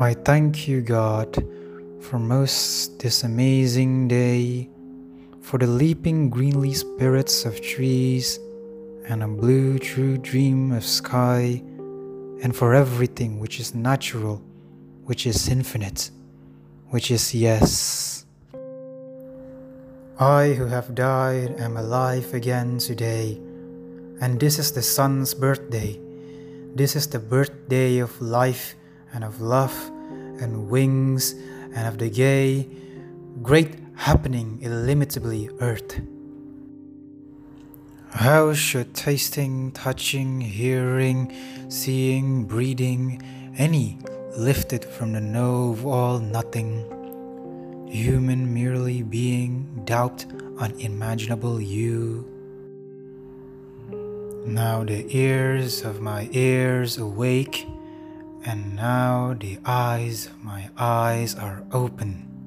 I thank you, God, for most this amazing day, for the leaping greenly spirits of trees and a blue true dream of sky, and for everything which is natural, which is infinite, which is yes. I who have died am alive again today, and this is the sun's birthday. This is the birthday of life and of love and wings and of the gay, great happening illimitably earth. How should tasting, touching, hearing, seeing, breathing, any lifted from the no of all nothing, human merely being, doubt unimaginable you? Now the ears of my ears awake, and now the eyes my eyes are open.